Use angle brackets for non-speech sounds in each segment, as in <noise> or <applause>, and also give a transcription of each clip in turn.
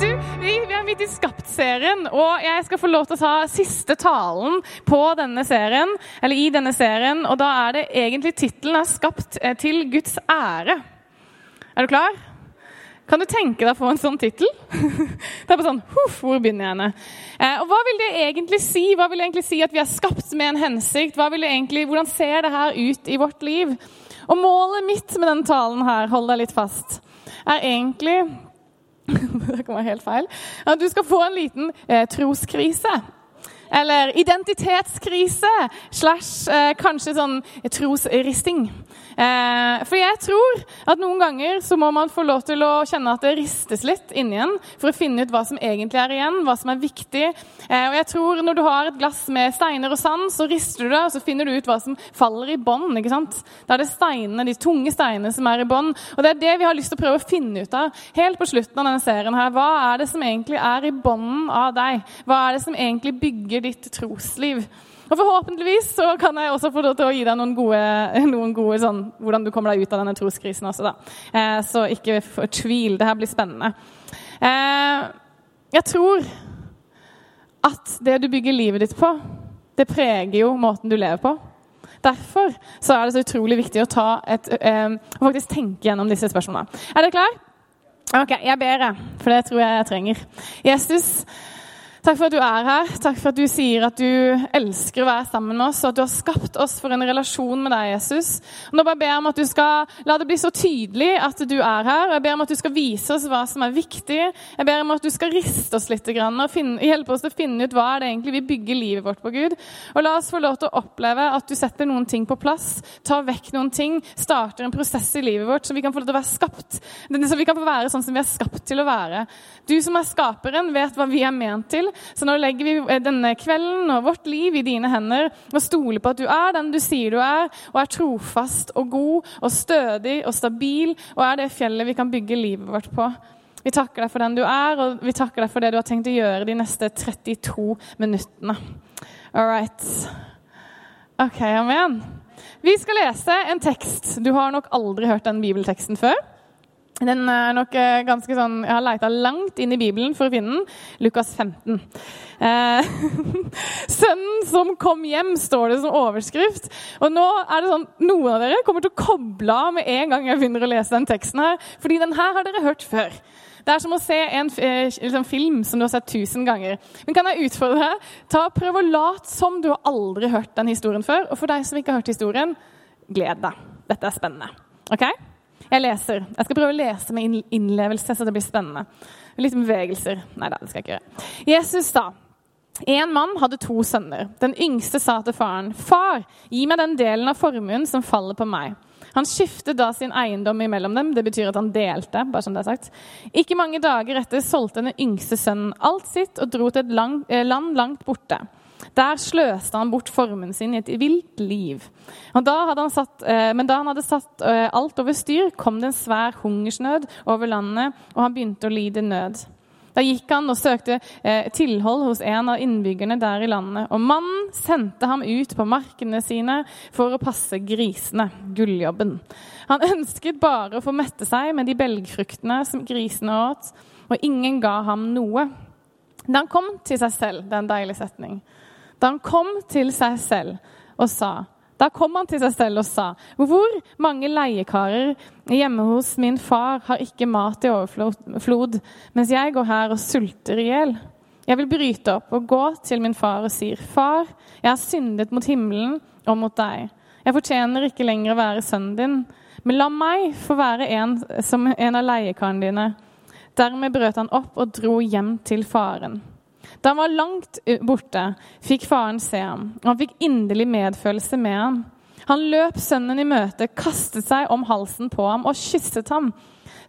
Du, vi, vi er midt i Skapt-serien, og jeg skal få lov til å ta siste talen på denne serien, eller i denne serien, og da er det egentlig tittelen er 'Skapt eh, til Guds ære'. Er du klar? Kan du tenke deg å få en sånn tittel? <laughs> Det er bare sånn hvor begynner jeg henne? Eh, og hva vil det egentlig si? Hva vil det egentlig si at vi er skapt med en hensikt? Egentlig, hvordan ser det her ut i vårt liv? Og målet mitt med denne talen her, hold deg litt fast, er egentlig <laughs> det kan være helt feil. At du skal få en liten eh, troskrise. Eller identitetskrise slash eh, kanskje sånn trosristing. Eh, for jeg tror at noen ganger så må man få lov til å kjenne at det ristes litt inni en for å finne ut hva som egentlig er igjen, hva som er viktig. Eh, og jeg tror når du har et glass med steiner og sand, så rister du det, og så finner du ut hva som faller i bånn. ikke sant? Da er det steinene, de tunge steinene som er i bånn. Og det er det vi har lyst til å prøve å finne ut av helt på slutten av denne serien. her. Hva er det som egentlig er i bånden av deg? Hva er det som egentlig bygger ditt trosliv. Og Forhåpentligvis så kan jeg også få lov til å gi deg noen gode, <laughs> noen gode sånn, hvordan du kommer deg ut av denne troskrisen også. da. Eh, så ikke fortvil. Det her blir spennende. Eh, jeg tror at det du bygger livet ditt på, det preger jo måten du lever på. Derfor så er det så utrolig viktig å ta et, eh, faktisk tenke gjennom disse spørsmålene. Er dere klare? Ok, jeg ber, for det tror jeg jeg trenger. Jesus, Takk for at du er her. Takk for at du sier at du elsker å være sammen med oss, og at du har skapt oss for en relasjon med deg, Jesus. Nå bare ber jeg om at du skal la det bli så tydelig at du er her. og Jeg ber om at du skal vise oss hva som er viktig. Jeg ber om at du skal riste oss litt og finne, hjelpe oss til å finne ut hva er det egentlig vi bygger livet vårt på, Gud. Og la oss få lov til å oppleve at du setter noen ting på plass, tar vekk noen ting, starter en prosess i livet vårt, så vi kan få lov til å være skapt. Så vi kan få være sånn som vi er skapt til å være. Du som er skaperen, vet hva vi er ment til. Så nå legger vi eh, denne kvelden og vårt liv i dine hender og stoler på at du er den du sier du er, og er trofast og god og stødig og stabil og er det fjellet vi kan bygge livet vårt på. Vi takker deg for den du er, og vi takker deg for det du har tenkt å gjøre de neste 32 minuttene. All right. OK, amen. Vi skal lese en tekst. Du har nok aldri hørt den bibelteksten før. Den er nok eh, ganske sånn, Jeg har leita langt inn i Bibelen for å finne den. Lukas 15. Eh, <laughs> 'Sønnen som kom hjem', står det som overskrift. Og nå er det sånn, Noen av dere kommer til å koble av med en gang jeg begynner å lese den teksten. her, fordi den her har dere hørt før. Det er som å se en eh, liksom, film som du har sett tusen ganger. Men kan jeg utfordre deg? Ta, Prøv å late som du har aldri hørt den historien før. Og for deg som ikke har hørt historien, gled deg. Dette er spennende. Ok? Jeg leser. Jeg skal prøve å lese med innlevelse, så det blir spennende. Litt bevegelser. Nei da, det skal jeg ikke gjøre. Jesus sa en mann hadde to sønner. Den yngste sa til faren, 'Far, gi meg den delen av formuen som faller på meg.' Han skiftet da sin eiendom imellom dem. Det betyr at han delte. bare som det er sagt. Ikke mange dager etter solgte den yngste sønnen alt sitt og dro til et eh, land langt borte. Der sløste han bort formen sin i et vilt liv. Da satt, eh, men da han hadde satt eh, alt over styr, kom det en svær hungersnød over landet, og han begynte å lide nød. Da gikk han og søkte eh, tilhold hos en av innbyggerne der i landet. Og mannen sendte ham ut på markene sine for å passe grisene, gulljobben. Han <laughs> ønsket bare å få mette seg med de belgfruktene som grisene åt, og ingen ga ham noe. Da han kom til seg selv, det er en deilig setning, da han kom til seg selv og sa da kom han til seg selv og sa, hvor mange leiekarer hjemme hos min far har ikke mat i overflod, mens jeg går her og sulter i hjel? Jeg vil bryte opp og gå til min far og sier, Far, jeg har syndet mot himmelen og mot deg. Jeg fortjener ikke lenger å være sønnen din, men la meg få være en som en av leiekarene dine. Dermed brøt han opp og dro hjem til faren. Da han var langt borte, fikk faren se ham, og han fikk inderlig medfølelse med ham. Han løp sønnen i møte, kastet seg om halsen på ham og kysset ham.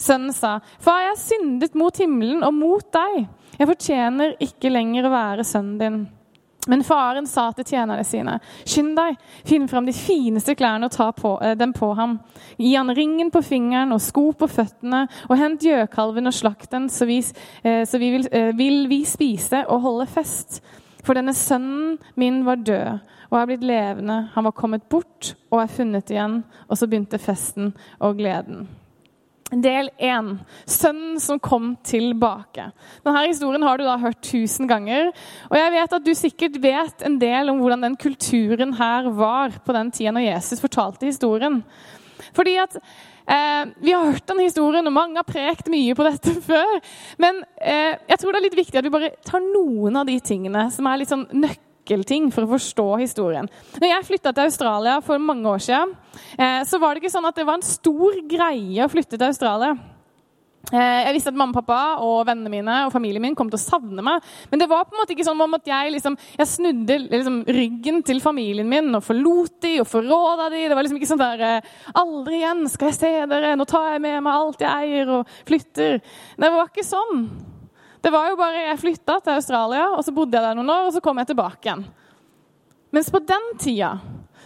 Sønnen sa, 'Far, jeg har syndet mot himmelen og mot deg.' 'Jeg fortjener ikke lenger å være sønnen din.' Men faren sa til tjenerne sine, skynd deg, finn fram de fineste klærne og ta på, eh, dem på ham. Gi han ringen på fingeren og sko på føttene, og hent gjøkalven og slakt den, så, vi, eh, så vi vil, eh, vil vi spise og holde fest. For denne sønnen min var død og er blitt levende. Han var kommet bort og er funnet igjen. Og så begynte festen og gleden. Del 1. Sønnen som kom tilbake. Denne historien har du da hørt tusen ganger. Og jeg vet at du sikkert vet en del om hvordan den kulturen her var på den tida når Jesus fortalte historien. Fordi at eh, Vi har hørt den historien, og mange har prekt mye på dette <laughs> før. Men eh, jeg tror det er litt viktig at vi bare tar noen av de tingene som er litt sånn nøkkel nøkkelting for å forstå historien. Når jeg flytta til Australia for mange år siden, eh, så var det ikke sånn at det var en stor greie å flytte til Australia. Eh, jeg visste at mamma pappa og vennene mine og familien min kom til å savne meg. Men det var på en måte ikke sånn at jeg, liksom, jeg snudde liksom, ryggen til familien min og forlot de og forråda de. Det var liksom ikke sånn der eh, Aldri igjen skal jeg se dere. Nå tar jeg med meg alt jeg eier og flytter. Det var ikke sånn. Det var jo bare Jeg flytta til Australia, og så bodde jeg der noen år, og så kom jeg tilbake igjen. Mens på den tida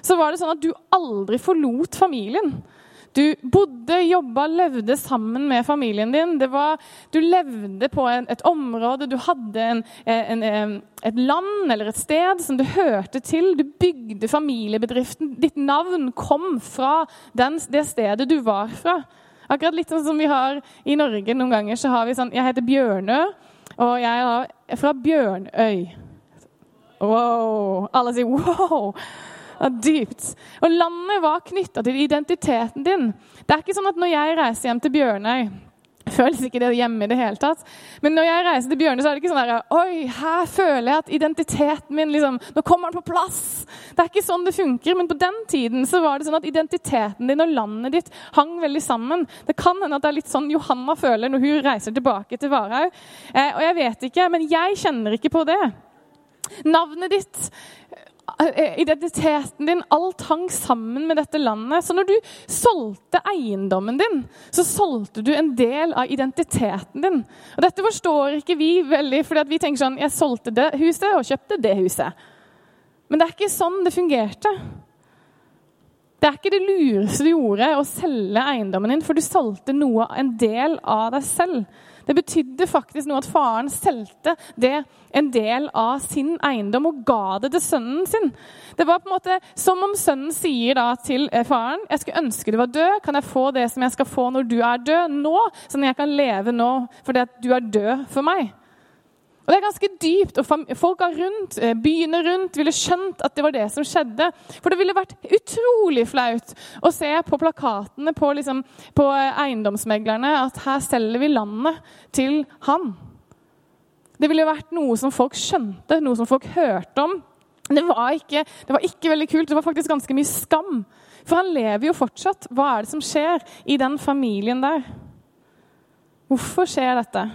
så var det sånn at du aldri forlot familien. Du bodde, jobba, levde sammen med familien din. Var, du levde på en, et område, du hadde en, en, et land eller et sted som du hørte til. Du bygde familiebedriften. Ditt navn kom fra den, det stedet du var fra. Akkurat litt sånn som vi har i Norge noen ganger. så har vi sånn, Jeg heter Bjørnø, og jeg er fra Bjørnøy. Wow! Alle sier wow! Ja, dypt. Og landet var knytta til identiteten din. Det er ikke sånn at når jeg reiser hjem til Bjørnøy <laughs> føles ikke det hjemme i det hele tatt. Men når jeg reiser til Bjørne, så er det ikke sånn der, Oi, her føler jeg at identiteten min liksom, Nå kommer den på plass! Det er ikke sånn det funker. Men på den tiden så var det sånn at identiteten din og landet ditt hang veldig sammen. Det kan hende at det er litt sånn Johanna føler når hun reiser tilbake til Varhaug. Eh, og jeg vet ikke, men jeg kjenner ikke på det. Navnet ditt identiteten din, alt hang sammen med dette landet. Så når du solgte eiendommen din, så solgte du en del av identiteten din. Og Dette forstår ikke vi veldig, for vi tenker sånn Jeg solgte det huset og kjøpte det huset. Men det er ikke sånn det fungerte. Det er ikke det lureste du gjorde, å selge eiendommen din, for du solgte noe, en del av deg selv. Det betydde faktisk noe at faren solgte det en del av sin eiendom og ga det til sønnen sin. Det var på en måte som om sønnen sier da til eh, faren jeg skulle ønske du var død. Kan jeg få det som jeg skal få når du er død, nå? Sånn at jeg kan leve nå fordi at du er død for meg. Og Det er ganske dypt. og Folka rundt, eh, byene rundt ville skjønt at det var det som skjedde. For det ville vært utrolig flaut å se på plakatene på, liksom, på eh, eiendomsmeglerne at her selger vi landet til han. Det ville vært noe som folk skjønte, noe som folk hørte om. Det var, ikke, det var ikke veldig kult. Det var faktisk ganske mye skam. For han lever jo fortsatt. Hva er det som skjer i den familien der? Hvorfor skjer dette?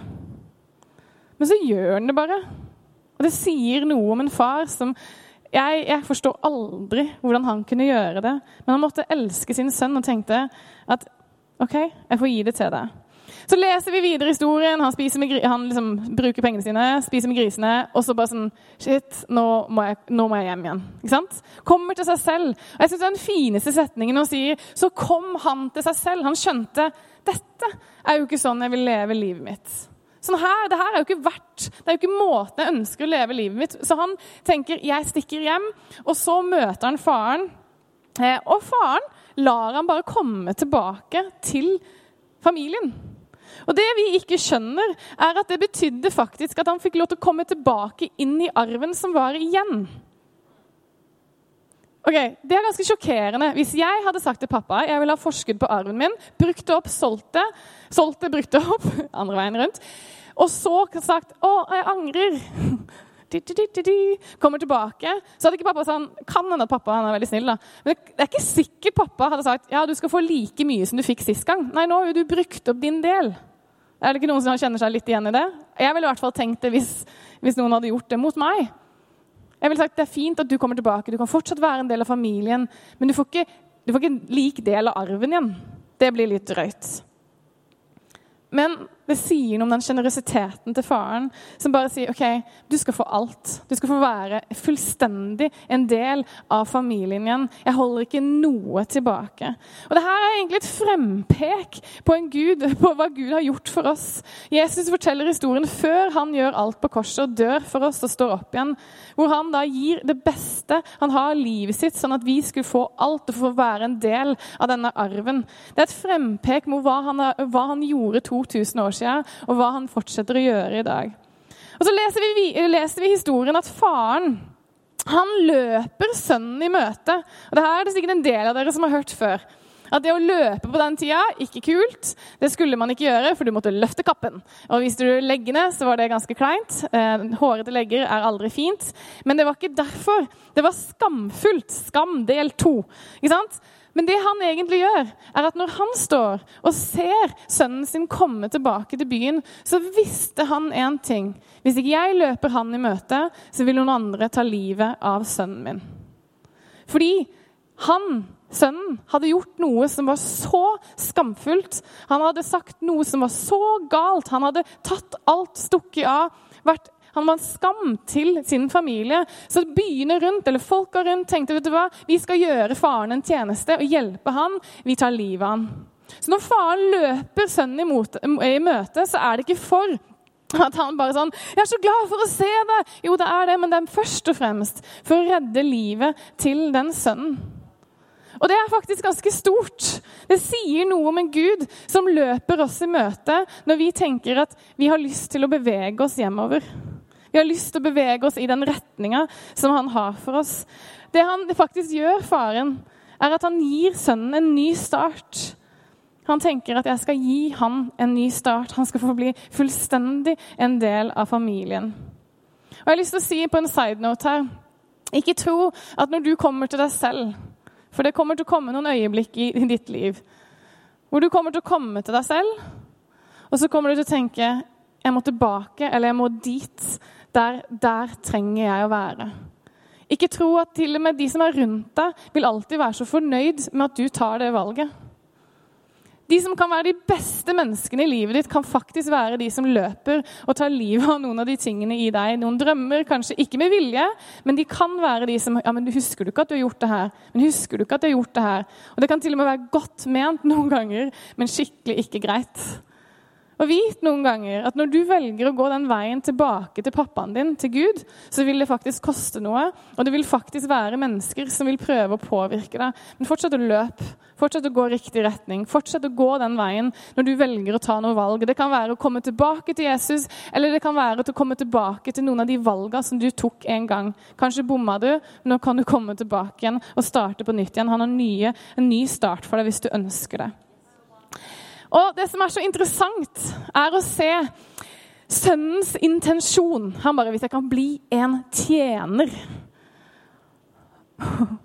Men så gjør han det bare. Og det sier noe om en far som jeg, jeg, forstår aldri hvordan han kunne gjøre det. Men han måtte elske sin sønn og tenkte at OK, jeg får gi det til deg. Så leser vi videre historien. Han, med, han liksom bruker pengene sine, spiser med grisene, og så bare sånn Shit, nå må jeg, nå må jeg hjem igjen. Ikke sant? Kommer til seg selv. Og jeg synes Den fineste setningen han sier, Så kom han til seg selv. Han skjønte dette er jo ikke sånn jeg vil leve livet mitt. Sånn her, det her er jo ikke verdt Det er jo ikke måten jeg ønsker å leve livet mitt Så han tenker jeg stikker hjem, og så møter han faren. Eh, og faren lar han bare komme tilbake til familien. Og Det vi ikke skjønner, er at det betydde faktisk at han fikk lov til å komme tilbake inn i arven som var igjen. Ok, Det er ganske sjokkerende. Hvis jeg hadde sagt til pappa jeg ville ha forskudd på arven min, brukt det opp, solgt det, solgt det, brukt det opp, <laughs> andre veien rundt, og så sagt 'Å, jeg angrer', <laughs> kommer tilbake, så hadde ikke pappa sagt Kan hende pappa han er veldig snill, da. Men det er ikke sikkert pappa hadde sagt 'Ja, du skal få like mye som du fikk sist gang'. Nei, nå har du brukt opp din del. Er det ikke noen som kjenner seg litt igjen i det? Jeg ville i hvert fall tenkt det hvis, hvis noen hadde gjort det mot meg. Jeg vil sagt det er fint at du kommer tilbake, du kan fortsatt være en del av familien, men du får ikke, du får ikke en lik del av arven igjen. Det blir litt drøyt. Men det sier noe om den sjenerøsiteten til faren, som bare sier OK, du skal få alt. Du skal få være fullstendig en del av familien igjen. Jeg holder ikke noe tilbake. Og det her er egentlig et frempek på, Gud, på hva Gud har gjort for oss. Jesus forteller historien før han gjør alt på korset og dør for oss og står opp igjen. Hvor han da gir det beste han har av livet sitt, sånn at vi skulle få alt og få være en del av denne arven. Det er et frempek mot hva han, hva han gjorde 2000 år siden, og hva han fortsetter å gjøre i dag. Og Så leser vi, leser vi historien at faren han løper sønnen i møte. Og det her er det sikkert en del av dere som har hørt før. At det å løpe på den tida, ikke kult. Det skulle man ikke gjøre, for du måtte løfte kappen. Og hvis du legger ned, så var det ganske kleint. Eh, hårete legger er aldri fint. Men det var ikke derfor. Det var skamfullt. Skam del to. Ikke sant? Men det han egentlig gjør, er at når han står og ser sønnen sin komme tilbake til byen, så visste han én ting. Hvis ikke jeg løper han i møte, så vil noen andre ta livet av sønnen min. Fordi han, sønnen, hadde gjort noe som var så skamfullt. Han hadde sagt noe som var så galt. Han hadde tatt alt, stukket av, vært han var en skam til sin familie. Så byene rundt, eller folka rundt tenkte vet du hva, vi skal gjøre faren en tjeneste og hjelpe han. Vi tar livet av han. Så når faren løper sønnen i møte, så er det ikke for at han bare sånn 'Jeg er så glad for å se det!' Jo, det er det, men det er først og fremst for å redde livet til den sønnen. Og det er faktisk ganske stort. Det sier noe om en Gud som løper oss i møte når vi tenker at vi har lyst til å bevege oss hjemover. Vi har lyst til å bevege oss i den retninga som han har for oss. Det han faktisk gjør, faren, er at han gir sønnen en ny start. Han tenker at 'jeg skal gi han en ny start'. Han skal få bli fullstendig en del av familien. Og jeg har lyst til å si på en side note her Ikke tro at når du kommer til deg selv For det kommer til å komme noen øyeblikk i, ditt liv hvor du kommer til å komme til deg selv, og så kommer du til å tenke 'Jeg må tilbake', eller 'jeg må dit'. Der, der trenger jeg å være. Ikke tro at til og med de som er rundt deg, vil alltid være så fornøyd med at du tar det valget. De som kan være de beste menneskene i livet ditt, kan faktisk være de som løper og tar livet av noen av de tingene i deg. Noen drømmer, kanskje ikke med vilje, men de kan være de som ja, men 'Husker du ikke at du har gjort det her?' Men husker du ikke at du har gjort det her? Og Det kan til og med være godt ment noen ganger, men skikkelig ikke greit. Og vit noen ganger at når du velger å gå den veien tilbake til pappaen din, til Gud, så vil det faktisk koste noe. Og det vil faktisk være mennesker som vil prøve å påvirke deg. Men fortsett å løpe. Fortsett å gå riktig retning. Fortsett å gå den veien når du velger å ta noe valg. Det kan være å komme tilbake til Jesus, eller det kan være å komme tilbake til noen av de valgene som du tok en gang. Kanskje bomma du, men nå kan du komme tilbake igjen og starte på nytt igjen. Han har nye, en ny start for deg hvis du ønsker det. Og det som er så interessant, er å se sønnens intensjon. Han bare 'Hvis jeg kan bli en tjener' <laughs>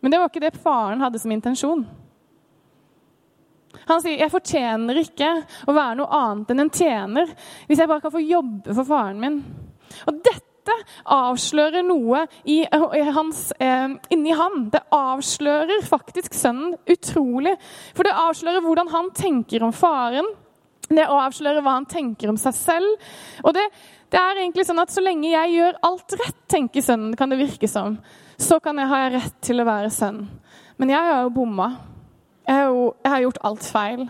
Men det var ikke det faren hadde som intensjon. Han sier 'jeg fortjener ikke å være noe annet enn en tjener' hvis jeg bare kan få jobbe for faren min. Og dette avslører noe i, i hans, eh, inni han. Det avslører faktisk sønnen utrolig. For det avslører hvordan han tenker om faren. Det avslører hva han tenker om seg selv. Og det, det er egentlig sånn at Så lenge jeg gjør alt rett, tenker sønnen, kan det virke som, så kan jeg ha rett til å være sønn. Men jeg har jo bomma. Jeg jeg har gjort alt feil.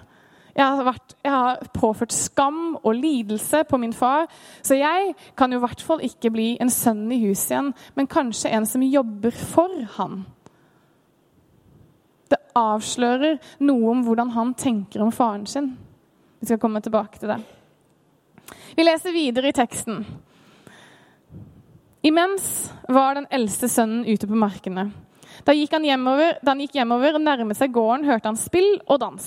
Jeg har, vært, jeg har, påført skam og lidelse på min far. Så jeg kan jo i hvert fall ikke bli en sønn i huset igjen, men kanskje en som jobber for han. Det avslører noe om hvordan han tenker om faren sin. Vi skal komme tilbake til det. Vi leser videre i teksten. Imens var den eldste sønnen ute på markene. Da, gikk han hjemover, da han gikk hjemover og nærmet seg gården, hørte han spill og dans.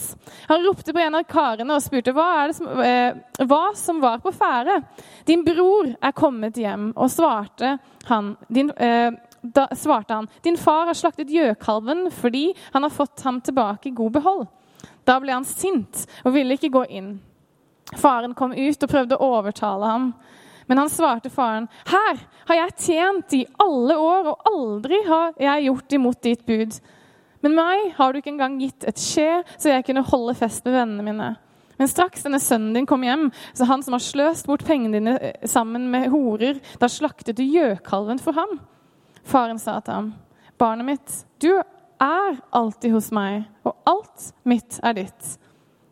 Han ropte på en av karene og spurte hva, som, eh, hva som var på ferde. 'Din bror er kommet hjem', og svarte han, din, eh, da svarte han, 'Din far har slaktet gjøkalven fordi han har fått ham tilbake i god behold.' Da ble han sint og ville ikke gå inn. Faren kom ut og prøvde å overtale ham. Men han svarte faren, 'Her har jeg tjent i alle år, og aldri har jeg gjort imot ditt bud.' 'Men meg har du ikke engang gitt et skje, så jeg kunne holde fest med vennene mine.' Men straks denne sønnen din kom hjem, så han som har sløst bort pengene dine eh, sammen med horer, da slaktet du gjøkalven for ham. Faren sa til ham, barnet mitt, du er alltid hos meg, og alt mitt er ditt.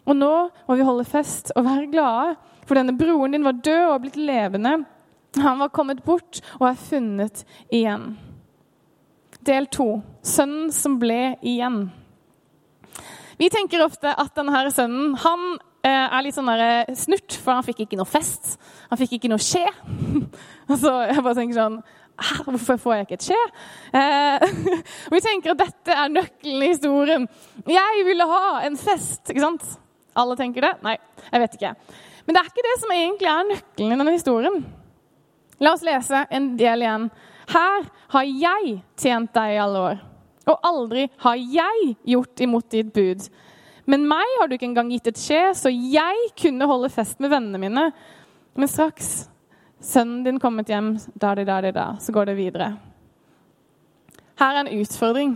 Og nå må vi holde fest og være glade, for denne broren din var død og blitt levende. Han var kommet bort og er funnet igjen. Del to sønnen som ble igjen. Vi tenker ofte at denne sønnen han eh, er litt sånn snurt, for han fikk ikke noe fest. Han fikk ikke noe skje. <laughs> så jeg bare tenker sånn Hvorfor får jeg ikke et skje? Eh, <laughs> vi tenker at dette er nøkkelen i historien. Jeg ville ha en fest. ikke sant? Alle tenker det? Nei, jeg vet ikke. Men det er ikke det som egentlig er nøkkelen i denne historien. La oss lese en del igjen. Her har jeg tjent deg i alle år, og aldri har jeg gjort imot ditt bud. Men meg har du ikke engang gitt et skje, så jeg kunne holde fest med vennene mine. Men straks sønnen din kommet hjem, da, da, da, da, så går det videre. Her er en utfordring.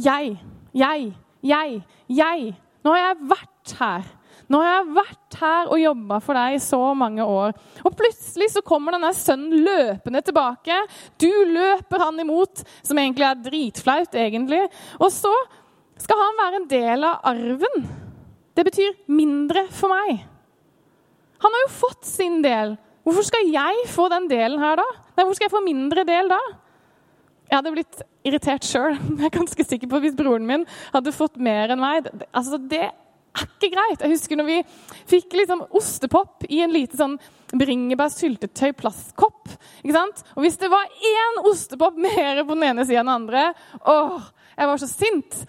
Jeg, jeg, jeg, jeg. Nå har jeg vært her. Nå har jeg vært her og jobba for deg i så mange år. Og plutselig så kommer denne sønnen løpende tilbake. Du løper han imot, som egentlig er dritflaut, egentlig. Og så skal han være en del av arven. Det betyr mindre for meg. Han har jo fått sin del. Hvorfor skal jeg få den delen her da? Nei, Hvorfor skal jeg få mindre del da? Jeg hadde blitt irritert sjøl. <laughs> Jeg er ganske sikker på hvis broren min hadde fått mer enn meg. Altså, Det ikke greit. Jeg husker når vi fikk liksom ostepop i en lite sånn bringebær-syltetøy-plastkopp. Og hvis det var én ostepop mer på den ene sida enn den andre åh, Jeg var så sint.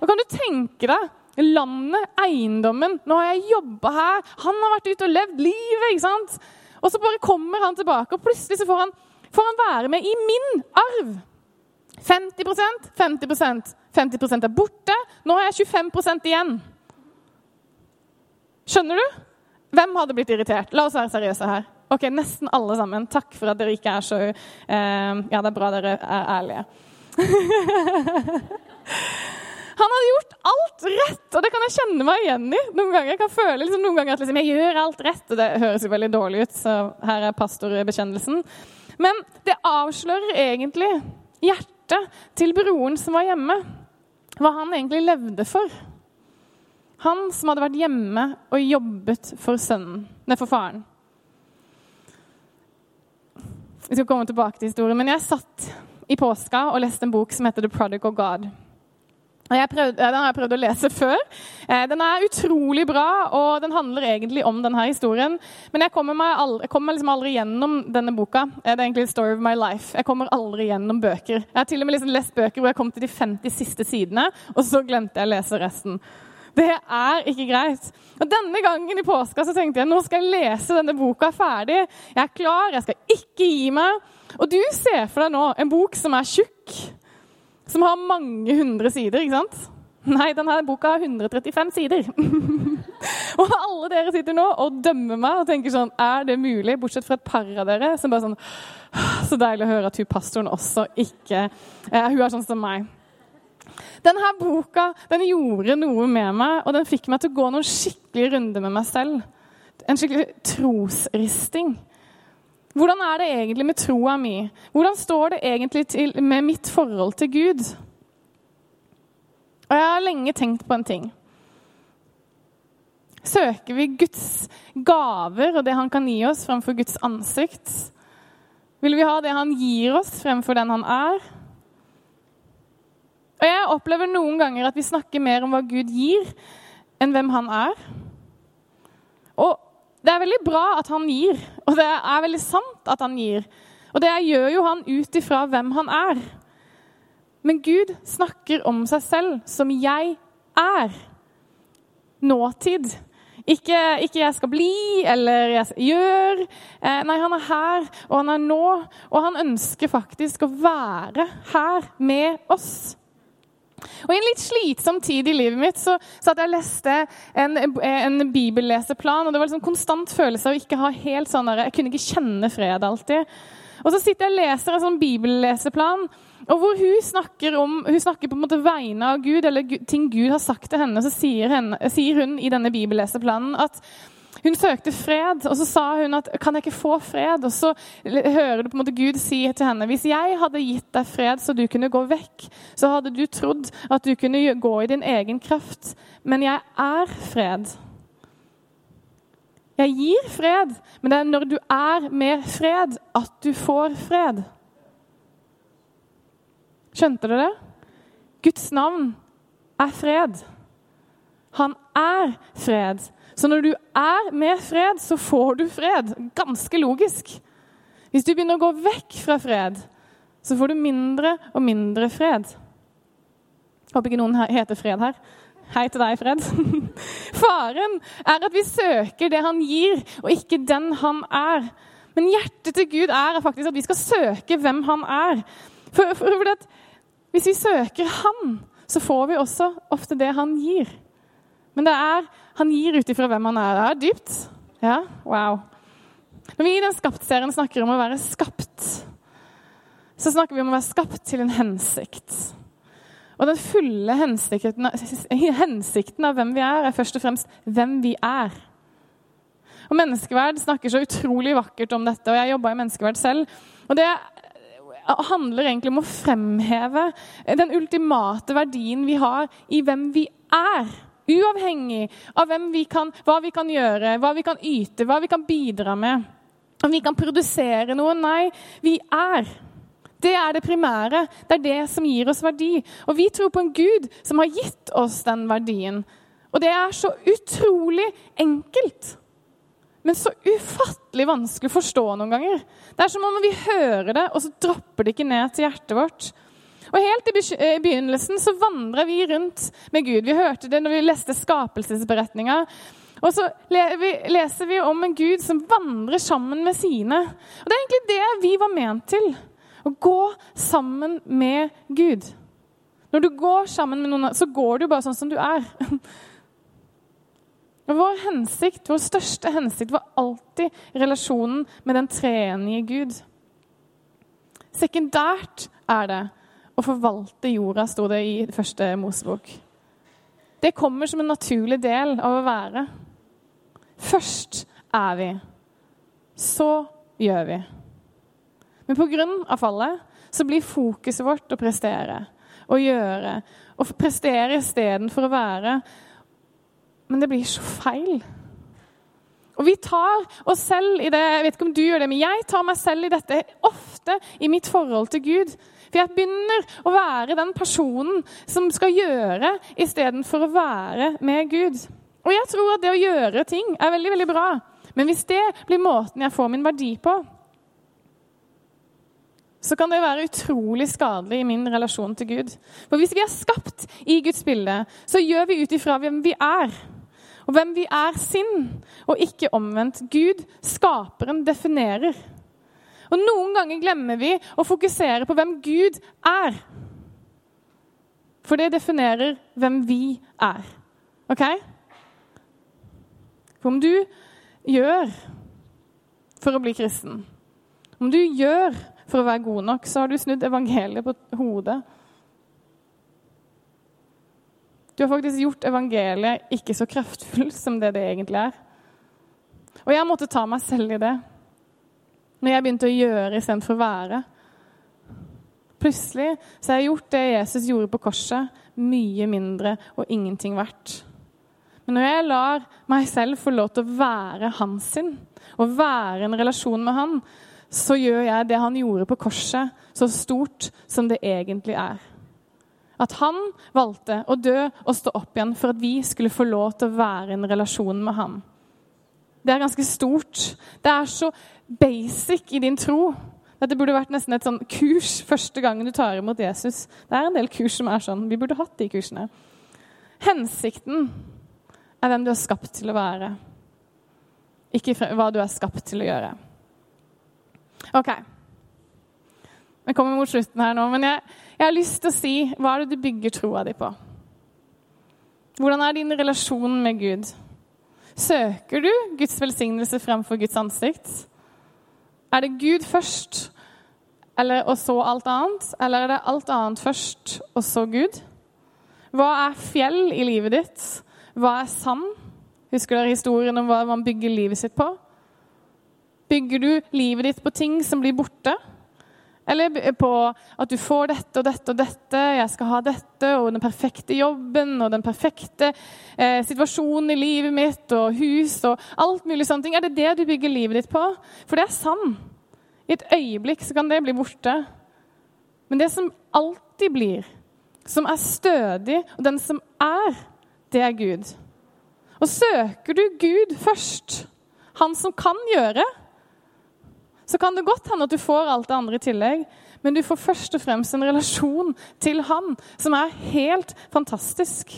Og kan du tenke deg landet, eiendommen Nå har jeg jobba her, han har vært ute og levd livet. ikke sant? Og så bare kommer han tilbake, og plutselig så får han, får han være med i min arv. 50% 50% 50 er borte. Nå har jeg 25% igjen. Skjønner du? Hvem hadde blitt irritert? La oss være seriøse her. Ok, Nesten alle sammen. Takk for at dere ikke er så uh, Ja, det er bra dere er ærlige. <laughs> Han hadde gjort alt rett, og det kan jeg kjenne meg igjen i. Noen ganger jeg kan føle liksom, noen ganger at liksom, jeg gjør alt rett, og det høres jo veldig dårlig ut. så her er pastorbekjennelsen. Men det avslører egentlig hjertet til broren som var hjemme. Hva han egentlig levde for. Han som hadde vært hjemme og jobbet for sønnen, nei, for faren. Vi skal komme tilbake til historien, men jeg satt i påska og leste en bok som heter The Prodigal God. Prøvde, den har jeg prøvd å lese <laughs> før. Eh, den er utrolig bra, og den handler egentlig om denne historien. Men jeg kommer meg aldri, jeg kommer liksom aldri gjennom denne boka. Eh, det er egentlig story of my life. Jeg kommer aldri gjennom bøker. Jeg har til og med liksom lest bøker hvor jeg kom til de 50 siste sidene, og så glemte jeg å lese resten. Det er ikke greit. Og Denne gangen i påska så tenkte jeg nå skal jeg lese denne boka ferdig. Jeg er klar, jeg skal ikke gi meg. Og du ser for deg nå en bok som er tjukk, som har mange hundre sider. ikke sant? Nei, denne boka har 135 sider. <laughs> og alle dere sitter nå og dømmer meg og tenker sånn Er det mulig? Bortsett fra et par av dere som bare sånn Så deilig å høre at hun pastoren også ikke eh, Hun er sånn som meg. Denne boka den gjorde noe med meg, og den fikk meg til å gå noen skikkelige runder med meg selv. En skikkelig trosristing. Hvordan er det egentlig med troa mi? Hvordan står det egentlig til med mitt forhold til Gud? Og jeg har lenge tenkt på en ting. Søker vi Guds gaver og det han kan gi oss, fremfor Guds ansikt? Vil vi ha det han gir oss, fremfor den han er? Og jeg opplever noen ganger at vi snakker mer om hva Gud gir, enn hvem han er. Og det er veldig bra at han gir, og det er veldig sant at han gir. Og det gjør jo han ut ifra hvem han er. Men Gud snakker om seg selv som 'jeg er'. Nåtid. Ikke, ikke 'jeg skal bli' eller 'jeg gjør'. Eh, nei, han er her, og han er nå. Og han ønsker faktisk å være her med oss. Og I en litt slitsom tid i livet mitt så satt jeg og leste en, en bibelleseplan. og Det var liksom konstant følelse av å ikke ha helt sånn der, Jeg kunne ikke kjenne fred alltid. Og så sitter jeg og leser en sånn bibelleseplan, og hvor hun snakker, om, hun snakker på en måte vegne av Gud, eller ting Gud har sagt til henne. Så sier, henne, sier hun i denne bibelleseplanen at hun søkte fred, og så sa hun at 'kan jeg ikke få fred?' Og så hører du på en måte Gud si til henne 'hvis jeg hadde gitt deg fred så du kunne gå vekk', så hadde du trodd at du kunne gå i din egen kraft. Men jeg er fred. Jeg gir fred, men det er når du er med fred, at du får fred. Skjønte du det? Guds navn er fred. Han er fred. Så når du er med fred, så får du fred. Ganske logisk. Hvis du begynner å gå vekk fra fred, så får du mindre og mindre fred. Håper ikke noen heter Fred her. Hei til deg, Fred. <laughs> Faren er at vi søker det han gir, og ikke den han er. Men hjertet til Gud er faktisk at vi skal søke hvem han er. For, for, for Hvis vi søker han, så får vi også ofte det han gir. Men det er, han gir ut ifra hvem han er. Det er dypt. Ja, wow. Når vi i den Skapt-serien snakker om å være skapt, så snakker vi om å være skapt til en hensikt. Og den fulle hensikten, hensikten av hvem vi er, er først og fremst hvem vi er. Og Menneskeverd snakker så utrolig vakkert om dette, og jeg jobba i menneskeverd selv. Og det handler egentlig om å fremheve den ultimate verdien vi har i hvem vi er. Uavhengig av vi kan, hva vi kan gjøre, hva vi kan yte, hva vi kan bidra med. Om vi kan produsere noe. Nei, vi er. Det er det primære. Det er det som gir oss verdi. Og vi tror på en Gud som har gitt oss den verdien. Og det er så utrolig enkelt. Men så ufattelig vanskelig å forstå noen ganger. Det er som om vi hører det, og så dropper det ikke ned til hjertet vårt. Og Helt eh, i begynnelsen så vandra vi rundt med Gud. Vi hørte det når vi leste skapelsesberetninga. Og så leser vi om en Gud som vandrer sammen med sine. Og Det er egentlig det vi var ment til. Å gå sammen med Gud. Når du går sammen med noen, så går du bare sånn som du er. Og Vår hensikt, vår største hensikt var alltid relasjonen med den treenige Gud. Sekundært er det å forvalte jorda, sto det i første Mosebok. Det kommer som en naturlig del av å være. Først er vi, så gjør vi. Men pga. fallet så blir fokuset vårt å prestere, å gjøre. Å prestere istedenfor å være. Men det blir så feil. Og vi tar oss selv i det Jeg vet ikke om du gjør det, men jeg tar meg selv i dette ofte i mitt forhold til Gud. For jeg begynner å være den personen som skal gjøre istedenfor å være med Gud. Og jeg tror at det å gjøre ting er veldig, veldig bra. Men hvis det blir måten jeg får min verdi på, så kan det være utrolig skadelig i min relasjon til Gud. For hvis vi er skapt i Guds bilde, så gjør vi ut ifra hvem vi er. Og hvem vi er sin, og ikke omvendt. Gud, skaperen, definerer. Og noen ganger glemmer vi å fokusere på hvem Gud er. For det definerer hvem vi er. OK? For om du gjør for å bli kristen, om du gjør for å være god nok, så har du snudd evangeliet på hodet. Du har faktisk gjort evangeliet ikke så kraftfullt som det det egentlig er. Og jeg måtte ta meg selv i det. Når jeg begynte å gjøre istedenfor å være. Plutselig så har jeg gjort det Jesus gjorde på korset, mye mindre og ingenting verdt. Men når jeg lar meg selv få lov til å være han sin, og være en relasjon med han, så gjør jeg det han gjorde på korset, så stort som det egentlig er. At han valgte å dø og stå opp igjen for at vi skulle få lov til å være i en relasjon med ham. Det er ganske stort. Det er så basic i din tro. Dette burde vært nesten et sånn kurs første gangen du tar imot Jesus. Det er en del kurs som er sånn. Vi burde hatt de kursene. Hensikten er hvem du er skapt til å være, ikke hva du er skapt til å gjøre. OK. Jeg kommer mot slutten her nå, men jeg, jeg har lyst til å si hva er det du bygger troa di på? Hvordan er din relasjon med Gud? Søker du Guds velsignelse fremfor Guds ansikt? Er det Gud først, eller, og så alt annet? Eller er det alt annet først, og så Gud? Hva er fjell i livet ditt? Hva er sand? Husker dere historien om hva man bygger livet sitt på? Bygger du livet ditt på ting som blir borte? Eller på at du får dette og dette og dette, jeg skal ha dette, og den perfekte jobben og den perfekte eh, situasjonen i livet mitt og hus og alt mulig sånne ting. Er det det du bygger livet ditt på? For det er sann. I et øyeblikk så kan det bli borte. Men det som alltid blir, som er stødig, og den som er, det er Gud. Og søker du Gud først, han som kan gjøre, så kan det godt hende at du får alt det andre i tillegg. Men du får først og fremst en relasjon til han som er helt fantastisk.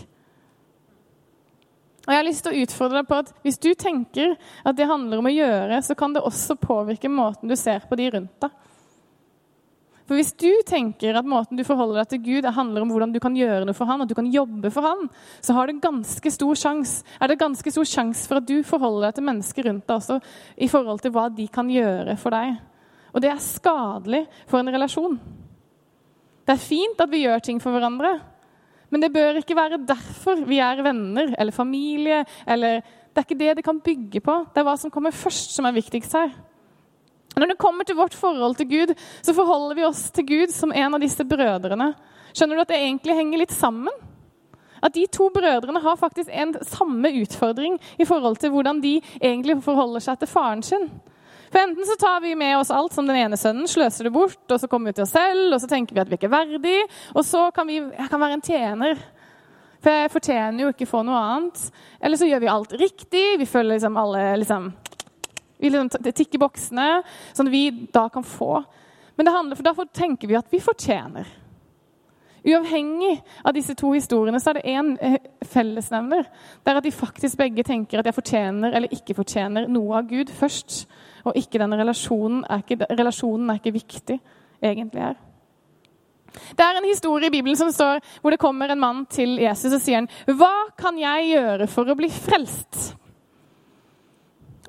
Og jeg har lyst til å utfordre deg på at Hvis du tenker at det handler om å gjøre, så kan det også påvirke måten du ser på de rundt deg. For Hvis du tenker at måten du forholder deg til Gud, handler om hvordan du kan gjøre noe for han, at du kan jobbe for han, så har det ganske stor sjans, er det ganske stor sjanse for at du forholder deg til mennesker rundt deg også i forhold til hva de kan gjøre for deg. Og det er skadelig for en relasjon. Det er fint at vi gjør ting for hverandre, men det bør ikke være derfor vi er venner eller familie. eller Det er ikke det det kan bygge på. Det er hva som kommer først, som er viktigst her. Når det kommer til vårt forhold til Gud, så forholder vi oss til Gud som en av disse brødrene. Skjønner du at det egentlig henger litt sammen? At de to brødrene har faktisk en samme utfordring i forhold til hvordan de egentlig forholder seg til faren sin. For Enten så tar vi med oss alt som den ene sønnen, sløser det bort, og så kommer vi til oss selv, og så tenker vi at vi ikke er verdige, og så kan vi kan være en tjener. For jeg fortjener jo ikke å få noe annet. Eller så gjør vi alt riktig. Vi følger liksom alle liksom, vi liksom tikker boksene, sånn at vi da kan få. Men det handler, for derfor tenker vi at vi fortjener. Uavhengig av disse to historiene så er det én eh, fellesnevner. Det er at de faktisk begge tenker at jeg fortjener eller ikke fortjener noe av Gud først. Og ikke denne relasjonen er ikke, relasjonen er ikke viktig egentlig her. Det er en historie i Bibelen som står, hvor det kommer en mann til Jesus og sier han, 'Hva kan jeg gjøre for å bli frelst?'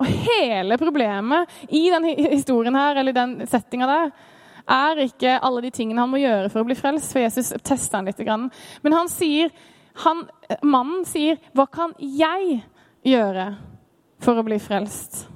Og hele problemet i den historien her, eller den settinga der, er ikke alle de tingene han må gjøre for å bli frelst, for Jesus tester han litt. Men han sier, han, mannen sier, 'Hva kan jeg gjøre for å bli frelst?'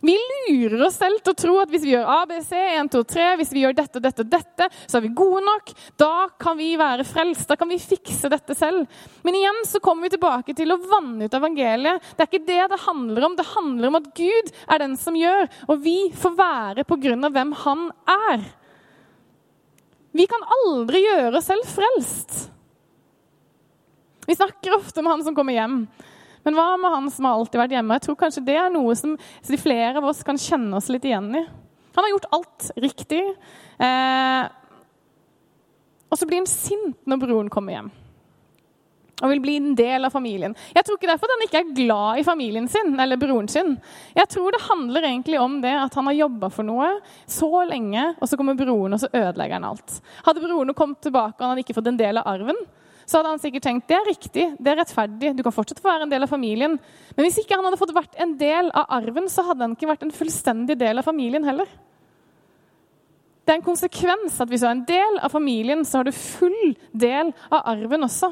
Vi lurer oss selv til å tro at hvis vi gjør ABC, 1, 2, 3, hvis vi gjør dette dette dette, så er vi gode nok. Da kan vi være frelst. Da kan vi fikse dette selv. Men igjen så kommer vi tilbake til å vanne ut evangeliet. Det er ikke det det handler om. Det handler om at Gud er den som gjør, og vi får være på grunn av hvem han er. Vi kan aldri gjøre oss selv frelst. Vi snakker ofte om han som kommer hjem. Men hva med han som har alltid vært hjemme? Jeg tror kanskje Det er noe som de flere av oss kan kjenne oss litt igjen i. Han har gjort alt riktig. Eh, og så blir han sint når broren kommer hjem og vil bli en del av familien. Jeg tror ikke derfor at han ikke er glad i familien sin eller broren sin. Jeg tror det handler egentlig om det at han har jobba for noe så lenge, og så kommer broren og så ødelegger han alt. Hadde broren kommet tilbake og han hadde ikke fått en del av arven, så hadde han sikkert tenkt det er riktig, det er rettferdig, du kan fortsatt få være en del av familien. Men hvis ikke han hadde fått vært en del av arven, så hadde han ikke vært en fullstendig del av familien heller. Det er en konsekvens at hvis du er en del av familien, så har du full del av arven også.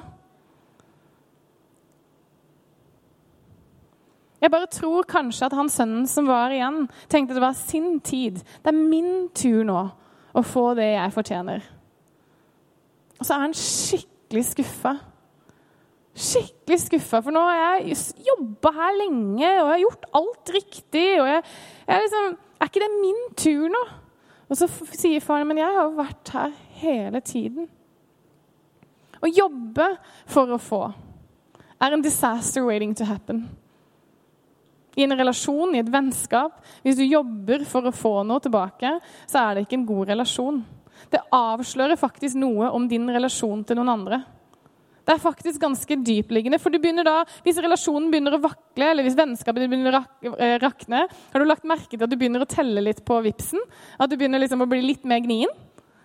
Jeg bare tror kanskje at han sønnen som var igjen, tenkte det var sin tid. Det er min tur nå å få det jeg fortjener. Og så er han skikkelig skikkelig skuffa. Skikkelig skuffa, for nå har jeg jobba her lenge og jeg har gjort alt riktig. og jeg, jeg liksom, Er ikke det min tur nå? Og så sier faren men jeg har vært her hele tiden. Å jobbe for å få er en disaster waiting to happen. I en relasjon, i et vennskap, hvis du jobber for å få noe tilbake, så er det ikke en god relasjon. Det avslører faktisk noe om din relasjon til noen andre. Det er faktisk ganske dypliggende. For da, Hvis relasjonen begynner å vakle, eller hvis vennskapet begynner å eh, rakne, har du lagt merke til at du begynner å telle litt på vipsen? At du begynner liksom å bli litt mer gnien?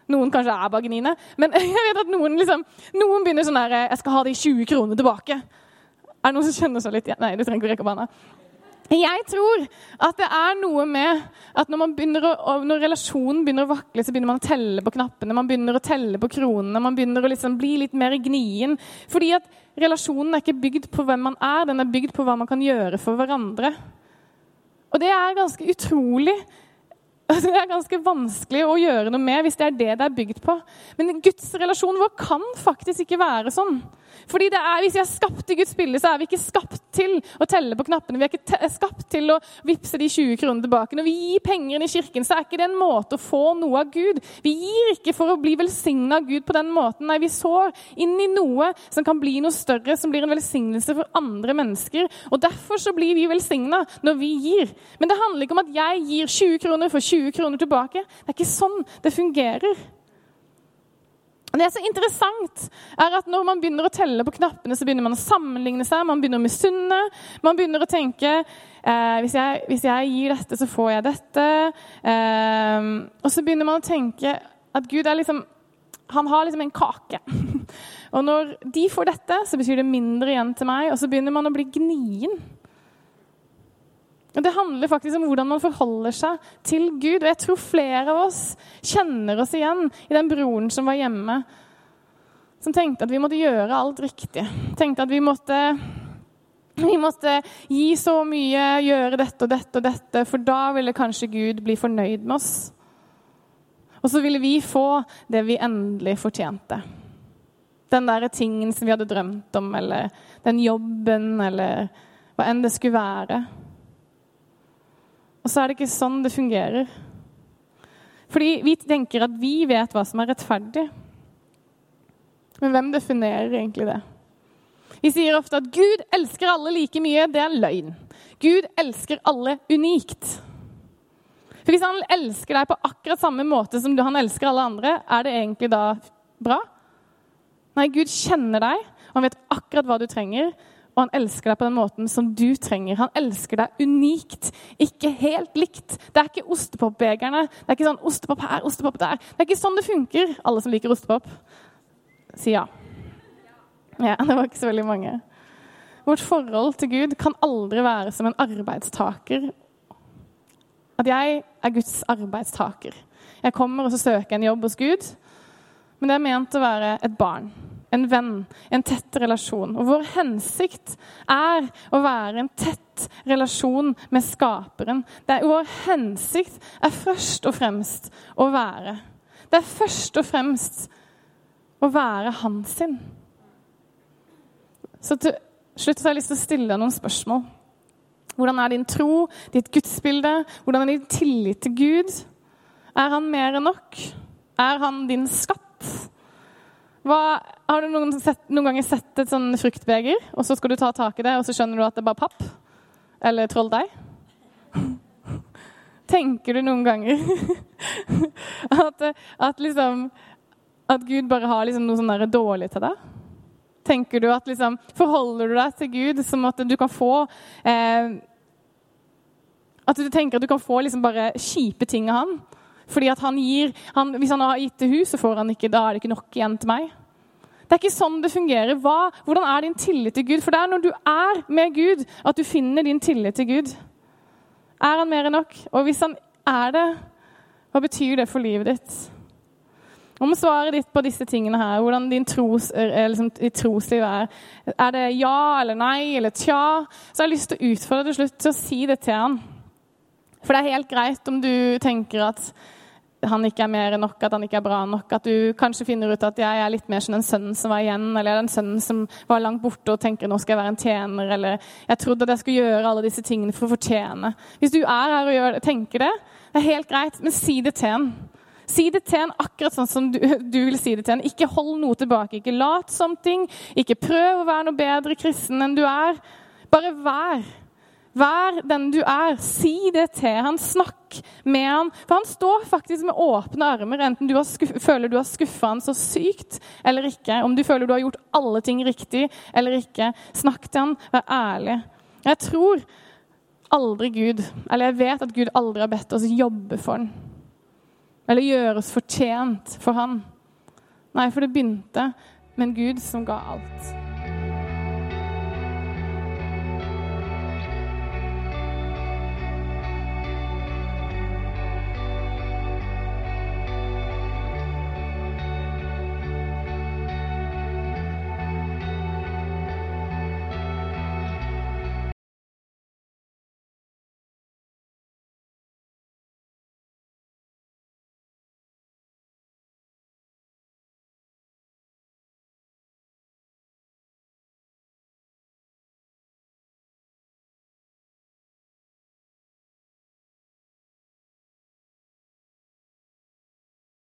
Noen kanskje er bare gniene. Men <laughs> jeg vet at noen, liksom, noen begynner sånn her Jeg skal ha de 20 kronene tilbake. Er det noen som kjenner seg litt igjen? Nei, du trenger ikke å rekke opp hånda. Jeg tror at det er noe med at når, å, når, relasjonen begynner å vakle, så begynner man å telle på knappene, man begynner å telle på kronene, man begynner å liksom bli litt mer gnien. Fordi at relasjonen er ikke bygd på hvem man er, den er bygd på hva man kan gjøre for hverandre. Og det er ganske utrolig. <laughs> Det er ganske vanskelig å gjøre noe med hvis det er det det er bygd på. Men Guds relasjon vår kan faktisk ikke være sånn. Fordi er, Hvis vi er skapt i Guds bilde, så er vi ikke skapt til å telle på knappene. Vi er ikke skapt til å vippse de 20 kronene tilbake. Når vi gir penger inn i kirken, så er ikke det en måte å få noe av Gud. Vi gir ikke for å bli velsigna av Gud på den måten. Nei, vi sår inn i noe som kan bli noe større, som blir en velsignelse for andre mennesker. Og Derfor så blir vi velsigna når vi gir. Men det handler ikke om at jeg gir 20 kroner for 20 kroner tilbake. Det er ikke sånn det fungerer. Det er så interessant, er at når man begynner å telle på knappene, så begynner man å sammenligne seg, man begynner å misunne. Man begynner å tenke eh, hvis, jeg, hvis, jeg, gir dette, så får jeg dette. Eh, og så begynner man å tenke at Gud er liksom Han har liksom en kake. <laughs> og når de får dette, så betyr det mindre igjen til meg, og så begynner man å bli gnien. Det handler faktisk om hvordan man forholder seg til Gud. Og jeg tror flere av oss kjenner oss igjen i den broren som var hjemme. Som tenkte at vi måtte gjøre alt riktig. Tenkte at vi måtte, vi måtte gi så mye, gjøre dette og dette og dette, for da ville kanskje Gud bli fornøyd med oss. Og så ville vi få det vi endelig fortjente. Den der tingen som vi hadde drømt om, eller den jobben, eller hva enn det skulle være. Og så er det ikke sånn det fungerer. Fordi vi tenker at vi vet hva som er rettferdig. Men hvem definerer egentlig det? Vi sier ofte at Gud elsker alle like mye. Det er løgn. Gud elsker alle unikt. For Hvis han elsker deg på akkurat samme måte som han elsker alle andre, er det egentlig da bra? Nei, Gud kjenner deg, og han vet akkurat hva du trenger og han elsker deg på den måten som du trenger. Han elsker deg unikt, ikke helt likt. Det er ikke ostepopbegerne. Det er ikke sånn ostepop her, ostepop der. Det er ikke sånn det funker. Alle som liker ostepop, si ja. Ja, Det var ikke så veldig mange. Vårt forhold til Gud kan aldri være som en arbeidstaker. At jeg er Guds arbeidstaker. Jeg kommer og så søker en jobb hos Gud, men det er ment å være et barn en venn, en tett relasjon. Og vår hensikt er å være en tett relasjon med Skaperen. Er, vår hensikt er først og fremst å være. Det er først og fremst å være han sin. Så til slutt har jeg lyst til å stille deg noen spørsmål. Hvordan er din tro, ditt gudsbilde? Hvordan er din tillit til Gud? Er han mer enn nok? Er han din skatt? Hva, har du noen, sett, noen, ganger sett et sånn fruktbeger, og så skal du ta tak i det, og så skjønner du at det er bare papp? Eller trolldeig? <laughs> Tenker du noen ganger <laughs> at, at, liksom At Gud bare har liksom noe sånn dårlig til deg? Tenker du at liksom Forholder du deg til Gud som at du kan få eh, At du tenker at du kan få liksom bare kjipe ting av han? Fordi at han gir, han, Hvis han har gitt det hus, så får han ikke, da er det ikke nok igjen til meg. Det er ikke sånn det fungerer. Hva, hvordan er din tillit til Gud? For det er når du er med Gud, at du finner din tillit til Gud. Er han mer enn nok? Og hvis han er det, hva betyr det for livet ditt? Om svaret ditt på disse tingene her, hvordan din tros, liksom, trosliv er Er det ja eller nei eller tja? Så jeg har lyst til å utfordre til slutt til å si det til han. For det er helt greit om du tenker at han ikke er mer enn nok, at han ikke er bra nok. At du kanskje finner ut at jeg er litt mer som den sønnen som var igjen, eller den sønnen som var langt borte og tenker nå skal jeg være en tjener, eller jeg trodde at jeg skulle gjøre alle disse tingene for å fortjene. Hvis du er her og gjør, tenker det, det er helt greit, men si det til han. Si det til en akkurat sånn som du, du, vil si det til en. Ikke hold noe tilbake. Ikke lat som ting. Ikke prøv å være noe bedre kristen enn du er. Bare vær. Vær den du er. Si det til han. Snakk med han. For han står faktisk med åpne armer, enten du føler du har skuffa han så sykt eller ikke. Om du føler du har gjort alle ting riktig eller ikke. Snakk til han. Vær ærlig. Jeg tror aldri Gud, eller jeg vet at Gud aldri har bedt oss jobbe for han. Eller gjøre oss fortjent for han. Nei, for det begynte med en Gud som ga alt.